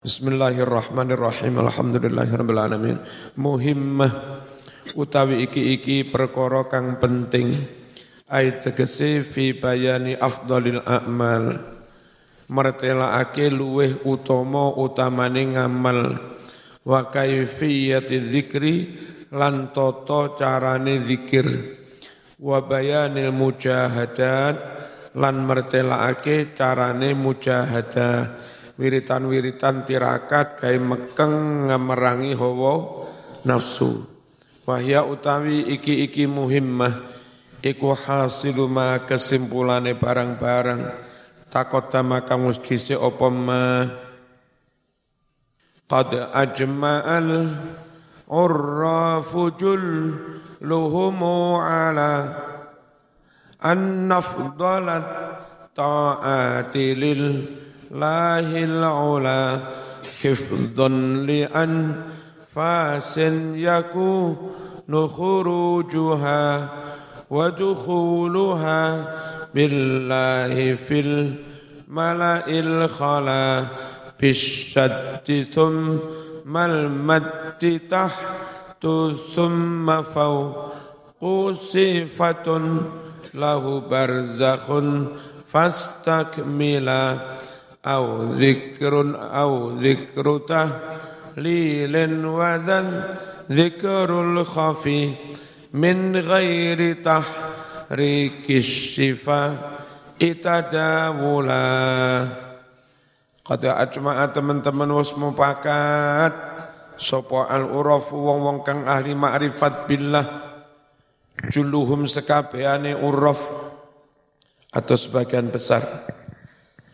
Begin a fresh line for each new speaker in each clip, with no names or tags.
Bismillahirrahmanirrahim. Alhamdulillahirabbil alamin. Muhimmah utawi iki-iki perkara kang penting ayat tegese fi bayani afdalil a'mal. Mertelaake luweh utama utamane ngamal wa kaifiyati dzikri lan tata carane zikir wa bayanil mujahadat lan mertelaake carane mujahadah wiritan-wiritan tirakat gawe mekeng ngamerangi hawa nafsu. Wahya utawi iki-iki muhimmah iku hasilu ma kesimpulane barang-barang. Takota maka mustisi apa ma? Qad ajma'al urrafujul luhumu ala an nafdalat ta'ati lil lahil ula hifdhan li an fasin yaku nukhrujuha wa dukhuluha billahi fil mala'il khala bisyaddi thumma al-maddi tahtu thumma fawqu sifatun au zikrun au zikruta lilin wadan zikrul khafi min ghairi tahrikis shifa itadawula. Kada ajma'a teman-teman wis mupakat sapa al-uraf wong-wong kang ahli ma'rifat billah juluhum sekabehane uraf atau sebagian besar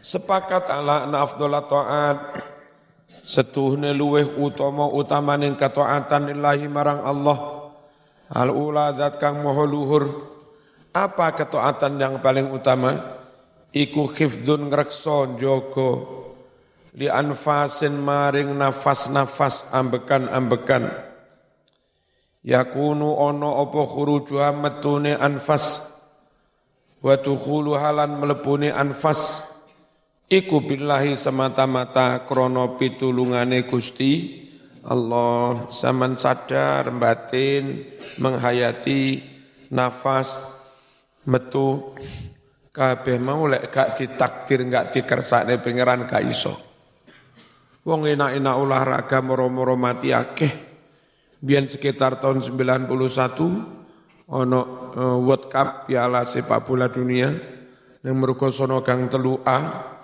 sepakat ala na afdhala ta'at. Setuhne luweh utama utamaning kataatan lillahi marang Allah. Al ula zat kang moho luhur. Apa ketaatan yang paling utama? Iku khifdun ngrekso joko li anfasin maring nafas-nafas ambekan-ambekan. Yakunu ono opo khuruju metune anfas. Wa tukhulu halan melepuni anfas Iku billahi semata-mata krono pitulungane Gusti Allah. Zaman sadar batin menghayati nafas metu. Kabeh mau lek gak ditakdir gak dikersakne pangeran gak iso. Wong enak-enak olahraga moro-moro mati akeh. Biyen sekitar tahun 91 ono uh, World Cup piala sepak bola dunia. Yang mergo sono gang telu A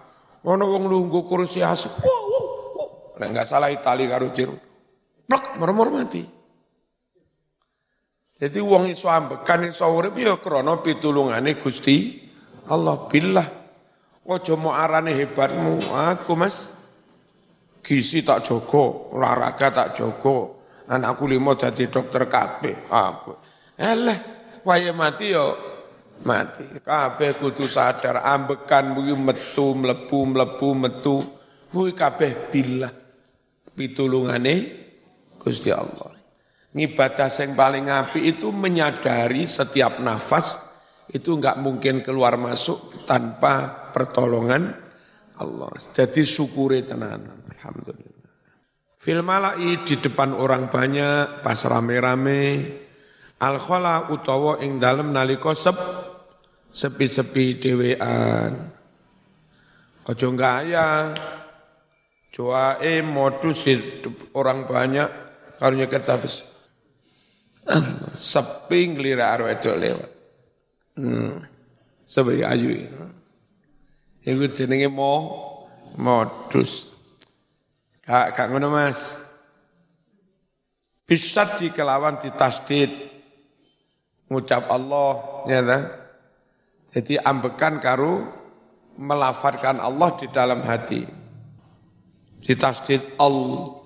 Ono wong lunggu kursi asap. Wow, wow, wow. Nek enggak salah Itali karo Jeruk. Plek, mermor mati. Jadi wong iso ambekan iso urip ya krana pitulungane Gusti Allah billah. Ojo mau arane hebatmu, aku Mas. Gisi tak jogo, olahraga tak jogo. Anakku limo jadi dokter kabeh. Aku. Eleh, wae mati yo mati. Kabeh kudu sadar ambekan kuwi metu mlebu mlebu metu kuwi kabeh billah pitulungane Gusti Allah. Ngibadah yang paling api itu menyadari setiap nafas itu enggak mungkin keluar masuk tanpa pertolongan Allah. Jadi syukuri tenanan. Alhamdulillah. Fil malai di depan orang banyak pas rame-rame al khala utawa ing dalem nalika sep sepi-sepi dewean. Ojo gaya, e modus orang banyak, kalau kita habis sepi ngelira arwah itu lewat. Hmm. Sebagai ayu. Itu jenenge mo modus. Kak, kak ngono mas. Bisa di kelawan ditasdid. Ngucap Allah, ya tak? Jadi ambekan karu melafatkan Allah di dalam hati. Di tasdid Allah.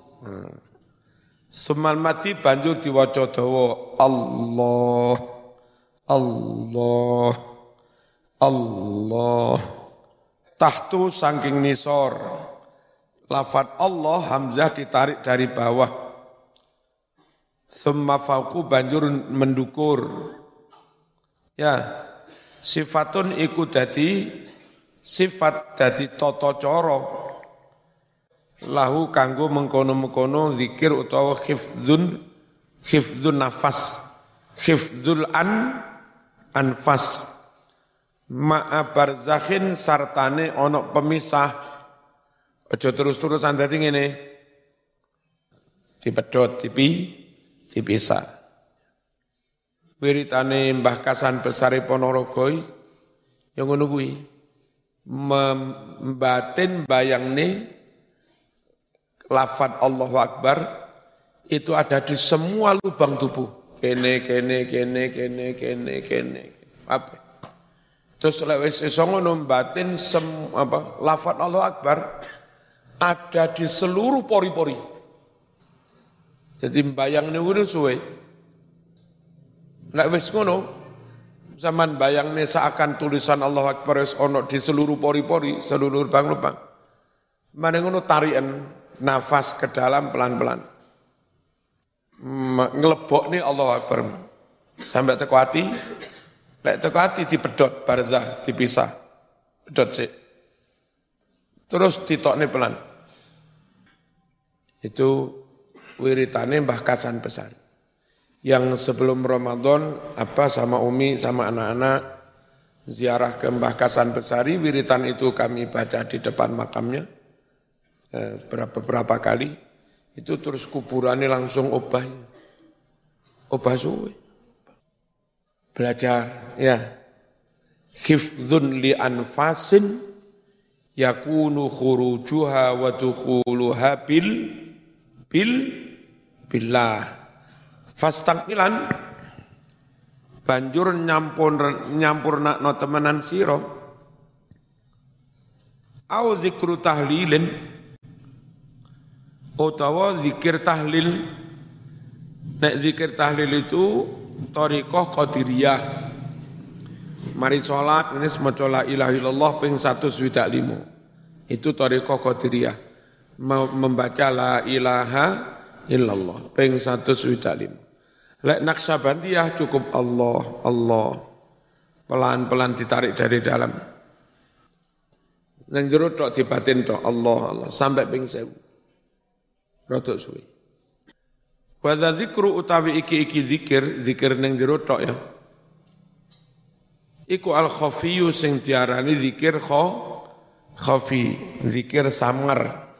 Sumal mati banjur diwaca dawa Allah. Allah. Allah. Tahtu saking nisor. Lafat Allah Hamzah ditarik dari bawah. Summa fauku banjur mendukur. Ya sifatun iku dadi sifat dadi tata cara. Lahu kanggo mengkono-mengkono zikir utawa khifdzun khifdzun nafas khifdzul an anfas. Ma'a barzakhin sartane onok pemisah. Aja terus-terusan dadi ngene. Dipedhot dipi dipisah wiritane Mbah Kasan Besari Ponorogo yang ngono kuwi membatin bayangne lafad Allahu Akbar itu ada di semua lubang tubuh. Kene, kene, kene, kene, kene, kene. Apa? Terus lewis iso ngono batin sem apa lafad Allahu Akbar ada di seluruh pori-pori. Jadi bayang ngono suwe. Lek wis ngono zaman bayang seakan tulisan Allahu Akbar wis ono di seluruh pori-pori, seluruh lubang-lubang. Mana ngono tarian nafas ke dalam pelan-pelan. Ngelebok nih Allah Akbar. Sampai teko hati, lek teko hati dipedot barzah, dipisah. Pedot sih. Terus ditok nih pelan. Itu wiritane Mbah Kasan Besar. Yang sebelum Ramadan apa sama Umi sama anak-anak ziarah ke Mbah Kasan Besari, wiritan itu kami baca di depan makamnya Eh, berapa berapa kali itu terus kuburannya langsung obah. Obah suwe. Belajar ya. Hifdzun li anfasin yakunu khurujuha wa dukhuluha bil bil billah fastaqbilan. Banjur nyampur nyampur no temenan siro au zikru tahlilin. Utawa zikir tahlil. Nek zikir tahlil itu torikoh qadiriyah. Mari sholat ini semua la ilaha illallah ping satu swidak limo itu torikoh qadiriyah. Membaca la ilaha illallah ping satu swidak limo lek naksabandiyah cukup Allah Allah pelan-pelan ditarik dari dalam Nang jero tok dibatin tok Allah Allah sampai ping sewu Rotok suwi. Wa zikru utawi iki-iki zikir, zikir ning jero tok ya. Iku al khafiyu sing diarani zikir kho khafi, zikir samar.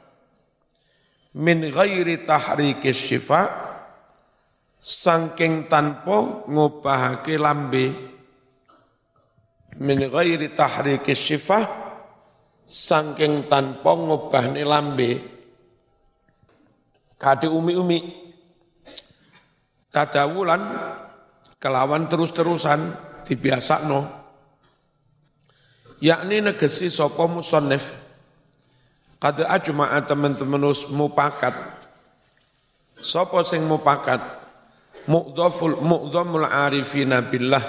Min ghairi tahriki syifa sangking tanpa ngubahake lambe. Min ghairi tahriki syifa sangking tanpa ngubahne lambe. Kade umi-umi. Tadawulan kelawan terus-terusan no. Yakni negesi sapa musannif. Kada ajma'a teman-teman mupakat. Sapa sing mupakat? Mu'dhaful mu'dhamul arifina billah.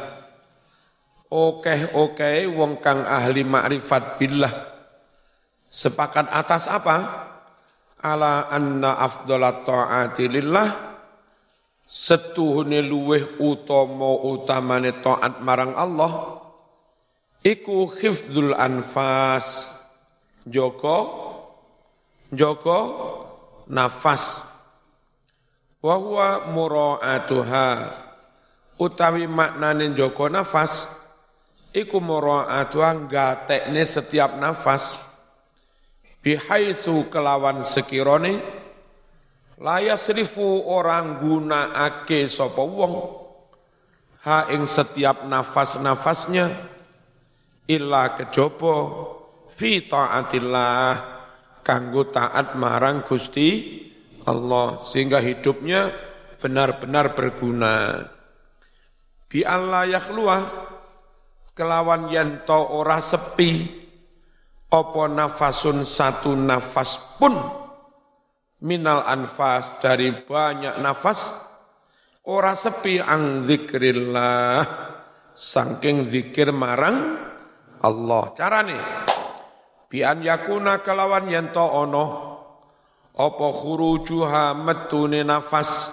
Okeh-okeh wong kang ahli makrifat billah. Sepakat atas apa? ala anna afdalat ta'ati lillah setuhune luweh utama utamane taat marang Allah iku khifdzul anfas joko joko nafas wa huwa mura'atuha. Utawi maknane joko nafas iku mura'atuha gatekne setiap nafas. Bihaitsu kelawan sekirone layasrifu orang guna ake sapa wong. Ha ing setiap nafas-nafasnya illa kejaba fi taatillah kanggo taat marang Gusti Allah sehingga hidupnya benar-benar berguna. Bi Allah yakhluwa kelawan yen ora sepi opo nafasun satu nafas pun. Minal anfas dari banyak nafas ora sepi ang zikrillah. Saking zikir marang Allah. Carane bi an yakuna kelawan yanto ono apa khurujuha metune nafas?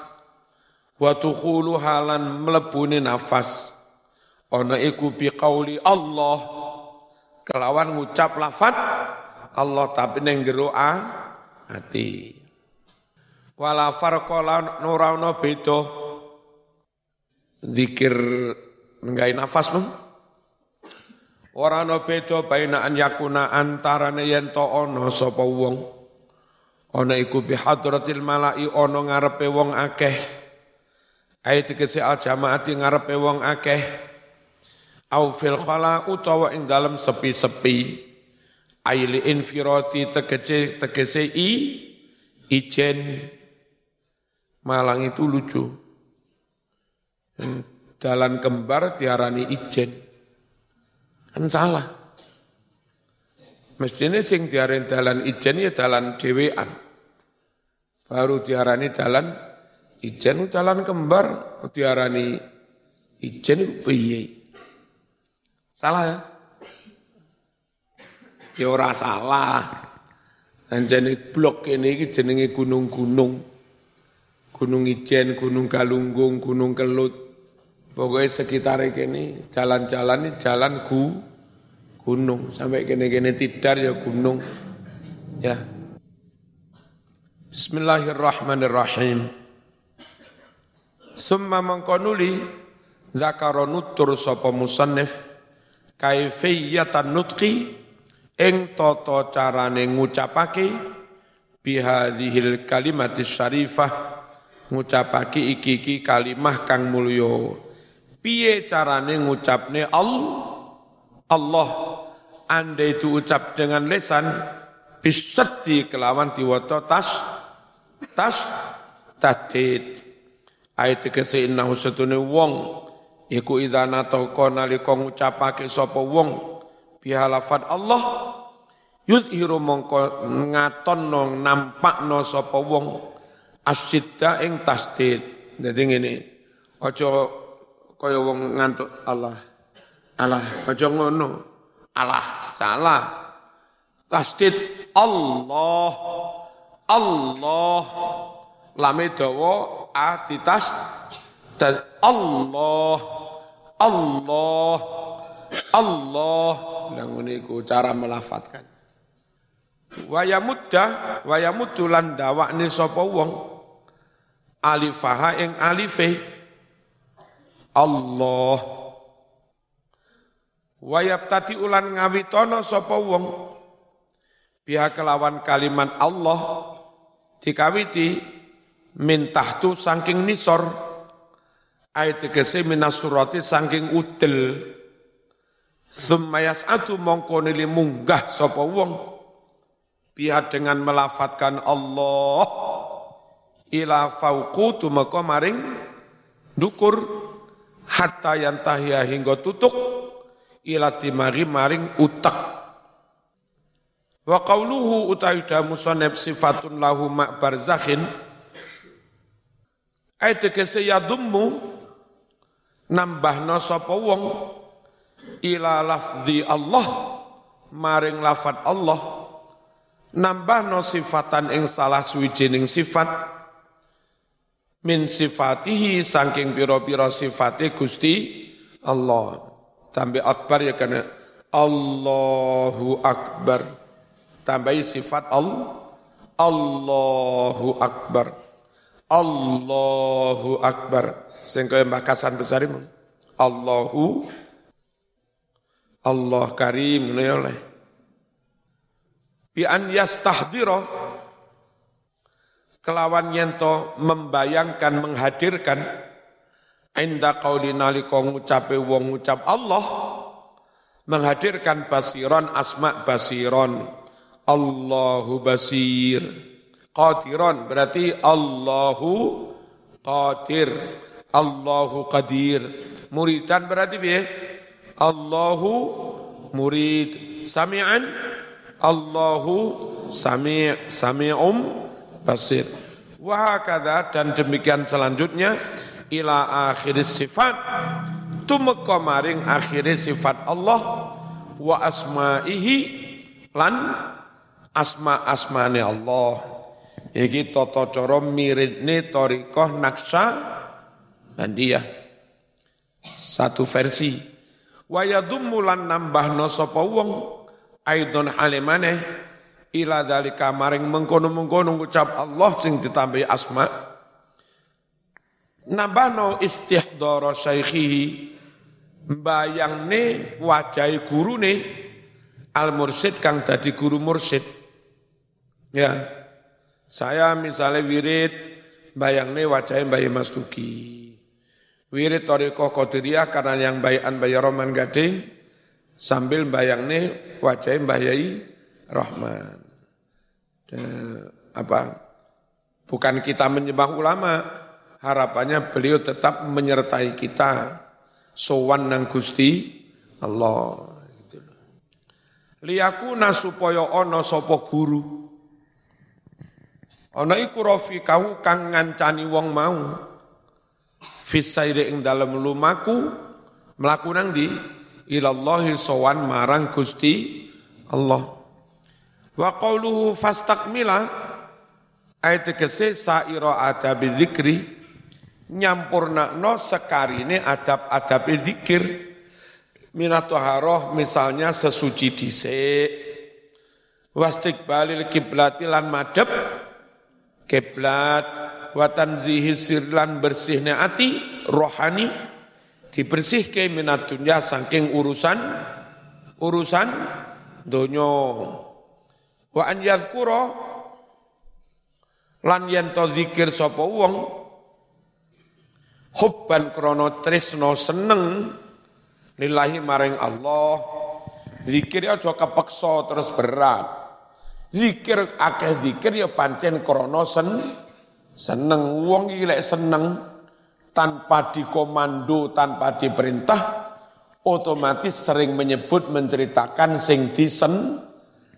Wa tukhuluha lan mlebune nafas. Ana iku bi qauli Allah. Kelawan ngucap lafat Allah tapi neng jero ati. Wala farqala nurauna beda. Zikir nggawe nafas mung Ora ana beda baina an yakuna antarane yen to ana sapa wong ana iku bi hadratil malai ana ngarepe wong akeh ayat tegese al jamaati ngarepe wong akeh au fil khala utawa ing dalem sepi-sepi aili infirati tegese tegese i ijen Malang itu lucu. Jalan kembar diarani ijen. Kan salah. Mestinya sing diarani jalan ijen ya jalan dewean. Baru diarani jalan ijen jalan kembar diarani ijen piye. Salah ya? Ya ora salah. Anjane blok ini jenenge gunung-gunung. Gunung Ijen, Gunung Galunggung, Gunung Kelut. Pokoknya sekitar ini jalan-jalan ini jalan gu, gunung. Sampai kene-kene tidar ya gunung. Ya. Bismillahirrahmanirrahim. Summa mangkonuli zakaronutur sopa musannif kaifiyatan nutqi ing toto carane ngucapake bihadhil kalimatis syarifah ngucapake iki-iki kalimah kang mulya. Piye carane ngucapne Allah? Allah andai itu ucap dengan lesan biseddi kelawan diwaca tas tas tadid ayat kese innahu satune wong iku idza nataka nalika ngucapake sapa wong bihalafat Allah yuzhiru mongko ngatonno nampakno sapa wong asyidda ing tasdid. Dadi ngene. Aja kaya wong ngantuk Allah. Allah, aja ngono. Allah, salah. Tasdid Allah. Allah. Lame dawa a ditas dan Allah. Allah. Allah. Lah ngene cara melafatkan. Waya mudah, waya mudulan dawakne sapa wong alifaha ing alife Allah wayab tati ulan ngawitono sapa wong. Pihak kelawan kalimat Allah dikawiti min tahtu saking nisor. Ayat tegese minas surati saking udel. Semayas atu mongko nili munggah sapa wong. Pihak dengan melafatkan Allah. Ila fauqu tumeka maring dukur. Hatta yantahiya hingga tutuk ila timari maring utak wa qauluhu utawi musannif sifatun lahu ma barzakhin ayat tegese yadummu nambahna sapa wong ila lafzi Allah maring lafat Allah nambahno sifatan ing salah suwijining sifat min sifatihi saking piro-piro sifati Gusti Allah. Tambah akbar ya karena Allahu akbar. Tambahi sifat Allah. Allahu akbar. Allahu akbar. Sing kaya Mbah Kasan besarimu. Allahu Allah karim ini oleh. Bi an yastahdira kelawan yento membayangkan menghadirkan inda qauli nalika ngucape wong ngucap Allah menghadirkan basiron asma basiron. Allahu basir. Qadiron berarti Allahu qadir. Allahu qadir. Muridan berarti piye? Allahu murid. Sami'an? Allahu sami' sami'um basir. Wahakada dan demikian selanjutnya ila akhir sifat tumeka maring akhir sifat Allah wa asma'ihi lan asma-asmane Allah. Iki tata cara miripne thariqah naksa dia Satu versi. Wa yadummu lan nambahna sapa wong aidon halimane ila dalika maring mengkono-mengkono ngucap Allah sing ditambahi asma nambahno istihdara syaikhihi mbayangne wajahe gurune al mursid kang dadi guru mursid ya. Saya misalnya wirid bayangne wajahe Mbah Mas Duki wirid Toriko Qadiriyah karena yang bayan Mbah Roman Gading sambil bayangne wajahe Mbah Yai Rahman. Eh, apa? Bukan kita menyembah ulama, harapannya beliau tetap menyertai kita. Sowan nang Gusti Allah gitu. Liyakuna supaya ana sapa guru? Ana iku kau kang ngancani wong mau. Fisaire ing dalem lumaku mlaku nang di ilallahi sowan marang Gusti Allah. Wa qawluhu fastakmila ayat kese saira adab zikri nyampurnakno sekarine adab-adab zikir. Minatoharoh misalnya sesuci dhisik. Wastikbalil kiblati lan madhep. Kiblat. Wa tanzihi sirlan bersihnya ati rohani. Dibersihke minat dunya saking urusan urusan donya. Wa an yadhkura lan yen to zikir sapa wong hubban krana tresno seneng. Lillahi maring Allah. Zikir aja kepeksa terus berat. Zikir akeh zikir ya pancen krana sen seneng. Wong iki seneng tanpa dikomando tanpa diperintah otomatis sering menyebut menceritakan sing disen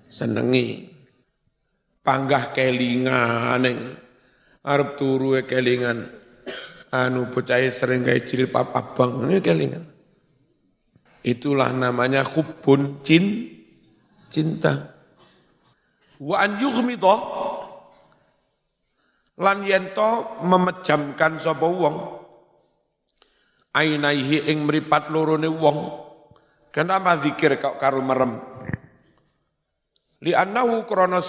senengi. Panggah kelingan arep turu kelingan anu bocah sering gawe jilbab abang. Ini kelingan itulah namanya hubun cin cinta. Wa an yughmidha lan yento memejamkan sapa wong. Ainaihi ing mripat lorone wong. Kenapa zikir kok karo merem? Li annahu krana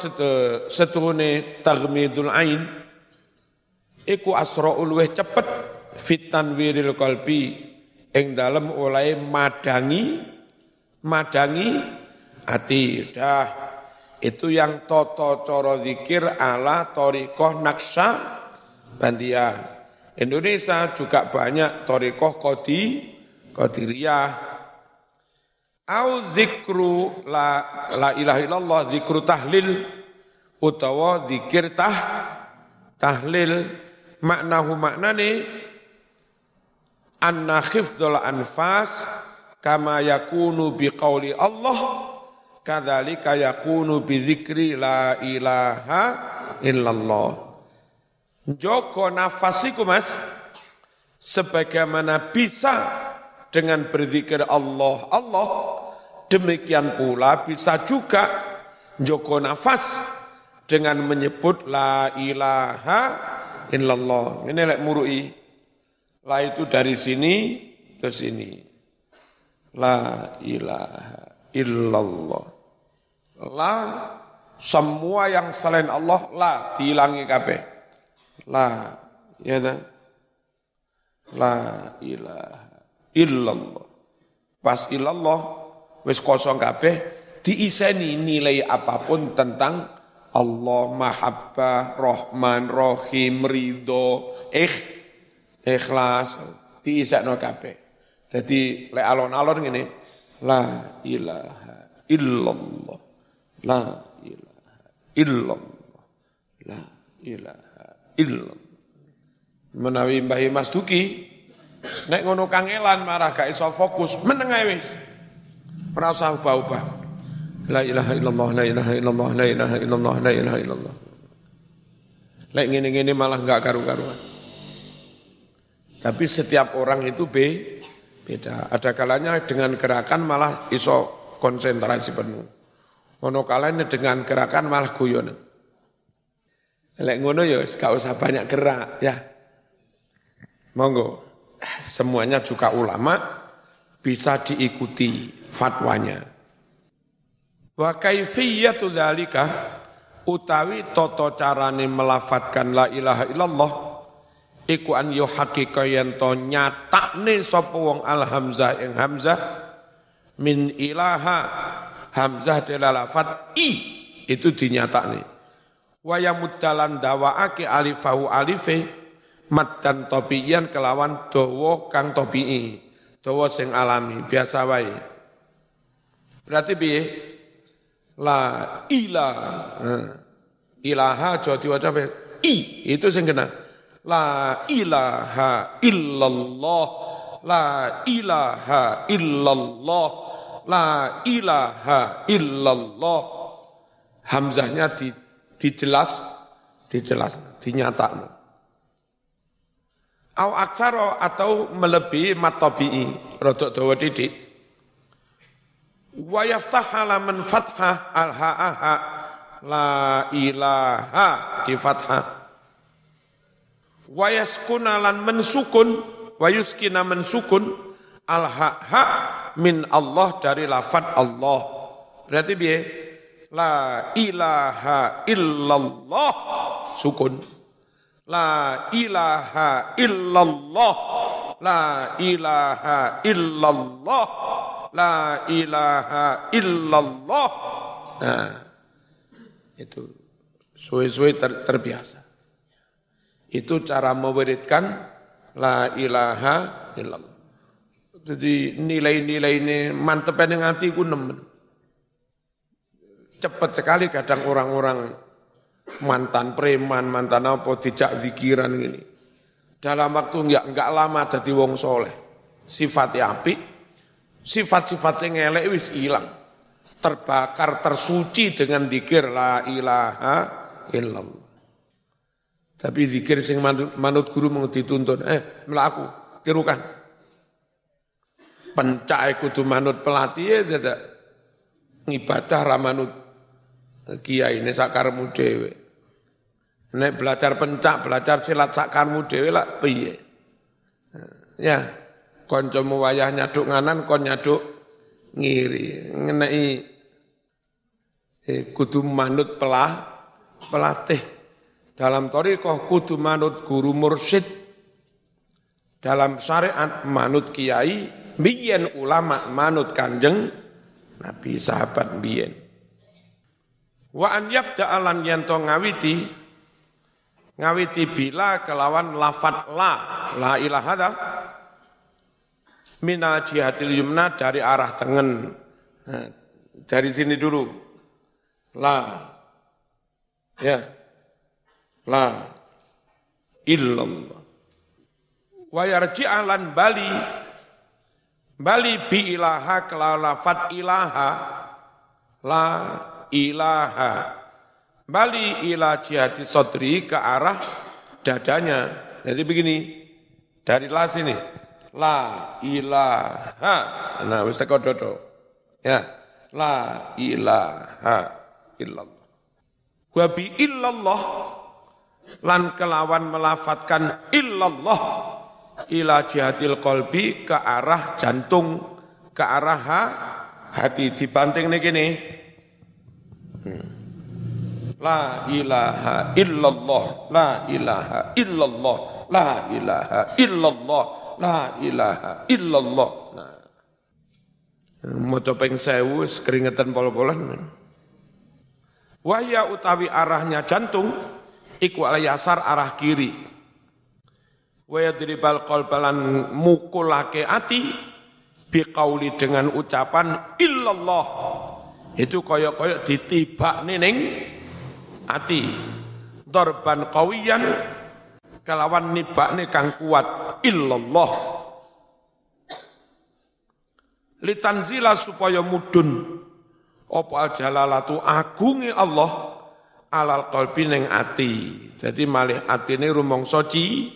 setune taghmidul ain iku asra'ul weh cepet. Fitan wiril qalbi. Ing dalem oleh madangi madangi ati. Dah itu yang toto coro zikir ala torikoh naksa bandia Indonesia juga banyak torikoh kodi kodiriyah au zikru la la ilaha illallah zikru tahlil utawa zikir tah tahlil maknahu maknane anna khifdul anfas kama yakunu biqauli Allah kadzalika yakunu bi dzikri la ilaha illallah. Joko nafasiku mas sebagaimana bisa dengan berzikir Allah Allah demikian pula bisa juga joko nafas dengan menyebut la ilaha illallah ini lek murui. La itu dari sini ke sini. La ilaha illallah. La semua yang selain Allah la dihilangi kabeh. La ya la ilaha illallah. Pas illallah wis kosong kabeh diiseni nilai apa pun tentang Allah mahabbah, Rahman, Rahim, Ridho, ikh, ikhlas, diisekno kabeh. Jadi le alon-alon ngene, la ilaha illallah. La ilaha illallah. La ilaha illallah. Menawi Mbah Mas Duki Nek ngono kangelan marah gak iso fokus, meneng ae wis. Ora usah ubah-ubah. La ilaha illallah, la ilaha illallah, la ilaha illallah, la ilaha illallah. Lek ngene-ngene malah enggak karu-karuan. Tapi setiap orang itu be, beda. Ada kalanya dengan gerakan malah iso konsentrasi penuh. Ono kalanya dengan gerakan malah guyon. Lek ngono ya gak usah banyak gerak ya. Monggo semuanya juga ulama bisa diikuti fatwanya. Wa kaifiyatu dzalika utawi toto carane melafatkan la ilaha illallah iku an yuhaqiqa yen to nyatakne sapa wong al hamzah ing hamzah min ilaha hamzah adalah lafat i itu dinyatakne wa yamuddalan dawaake alifahu alife dan topiyan kelawan dawa kang topi'i dawa sing alami biasa wae. Berarti piye la ilaha ilaha aja diwaca i. Itu sing kena. La ilaha illallah. La ilaha illallah. La ilaha illallah. Hamzahnya di, dijelas dijelas dinyatakno au aksaro atau melebihi matobi'i rodok dawa didik wa yaftah man fathah al ha'aha la ilaha di fathah. Wa yaskuna lan mensukun. Wa yuskina mensukun. Al ha'a min Allah dari lafad Allah. Berarti biye la ilaha illallah. Sukun. La ilaha illallah. La ilaha illallah la ilaha illallah. Nah, itu suwe-suwe ter, terbiasa. Itu cara mewiridkan la ilaha illallah. Jadi nilai-nilai ini mantep yang hati ku nemen. Cepat sekali kadang orang-orang mantan preman, mantan apa, dijak zikiran ini. Dalam waktu enggak, enggak lama jadi wong soleh. Sifatnya api, Sifat-sifat yang elek wis hilang. Terbakar, tersuci dengan dikir la ilaha illallah. Tapi zikir sing manut, manut guru mau dituntun, eh melaku, tirukan. Pencak kudu manut pelatih ya tidak ngibadah ramanut kiai ini sakarmu dewe. Nek belajar pencak, belajar silat sakarmu dewe lah piye. Ya, kancamu wayah nyaduk nganan kon nyaduk ngiri. Ngenai eh, kudu manut pelah pelatih. Dalam thariqah kudu manut guru mursyid. Dalam syariat manut kiai. Biyen ulama manut kanjeng nabi sahabat biyen wa an yabda alan yanto ngawiti. Ngawiti bila kelawan lafat la. La ilaha minal jihadil yumna dari arah tengen. Nah, dari sini dulu. La. Ya. La. Illallah. Wa yarji'alan bali. Bali bi ilaha kelalafat ilaha. La ilaha. Bali ila jihati sodri ke arah dadanya. Jadi begini, dari la sini, la ilaha. Nah wis teko dodo ya. La ilaha illallah. Wa bi illallah. Lan kelawan melafatkan illallah. Ila jihatil qalbi ke arah jantung ke arah ha, hati. Dibanting nih gini. Hmm. La ilaha illallah, la ilaha illallah, la ilaha illallah, la ilaha illallah. Nah. Mau copeng sewu, keringetan pol-polan. Wahya utawi arahnya jantung, iku yasar arah kiri. Wahya diribal kolbalan mukulake ati, biqauli dengan ucapan illallah. Itu koyok-koyok ditibak nining ati. Dorban kawiyan kelawan nibakne kang kuat illallah. Litanzila supaya mudun. Apa jalalatu agunge Allah alal qalbi ning ati. Jadi malih atine rumangsa ci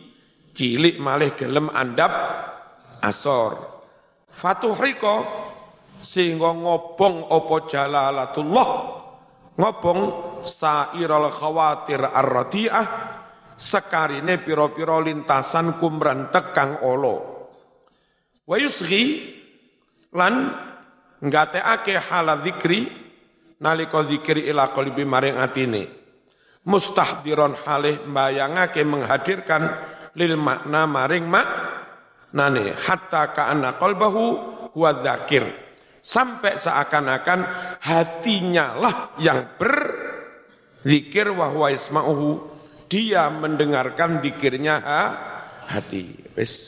cilik malih gelem andap asor. Fatuhriko sehingga ngobong apa jalalatullah? Ngobong sairal khawatir ar-radi'ah sekarine piro-piro lintasan kumran tekang olo. Wa yusghi lan ngateake hala zikri nalika zikir ila qalbi maring atine. Mustahdiron halih mbayangake menghadirkan lil makna maring mak nane hatta ka'anna qalbahu huwa dzakir. Sampai seakan-akan hatinya lah yang berzikir wa huwa yasma'uhu dia mendengarkan zikirnya hati. Wis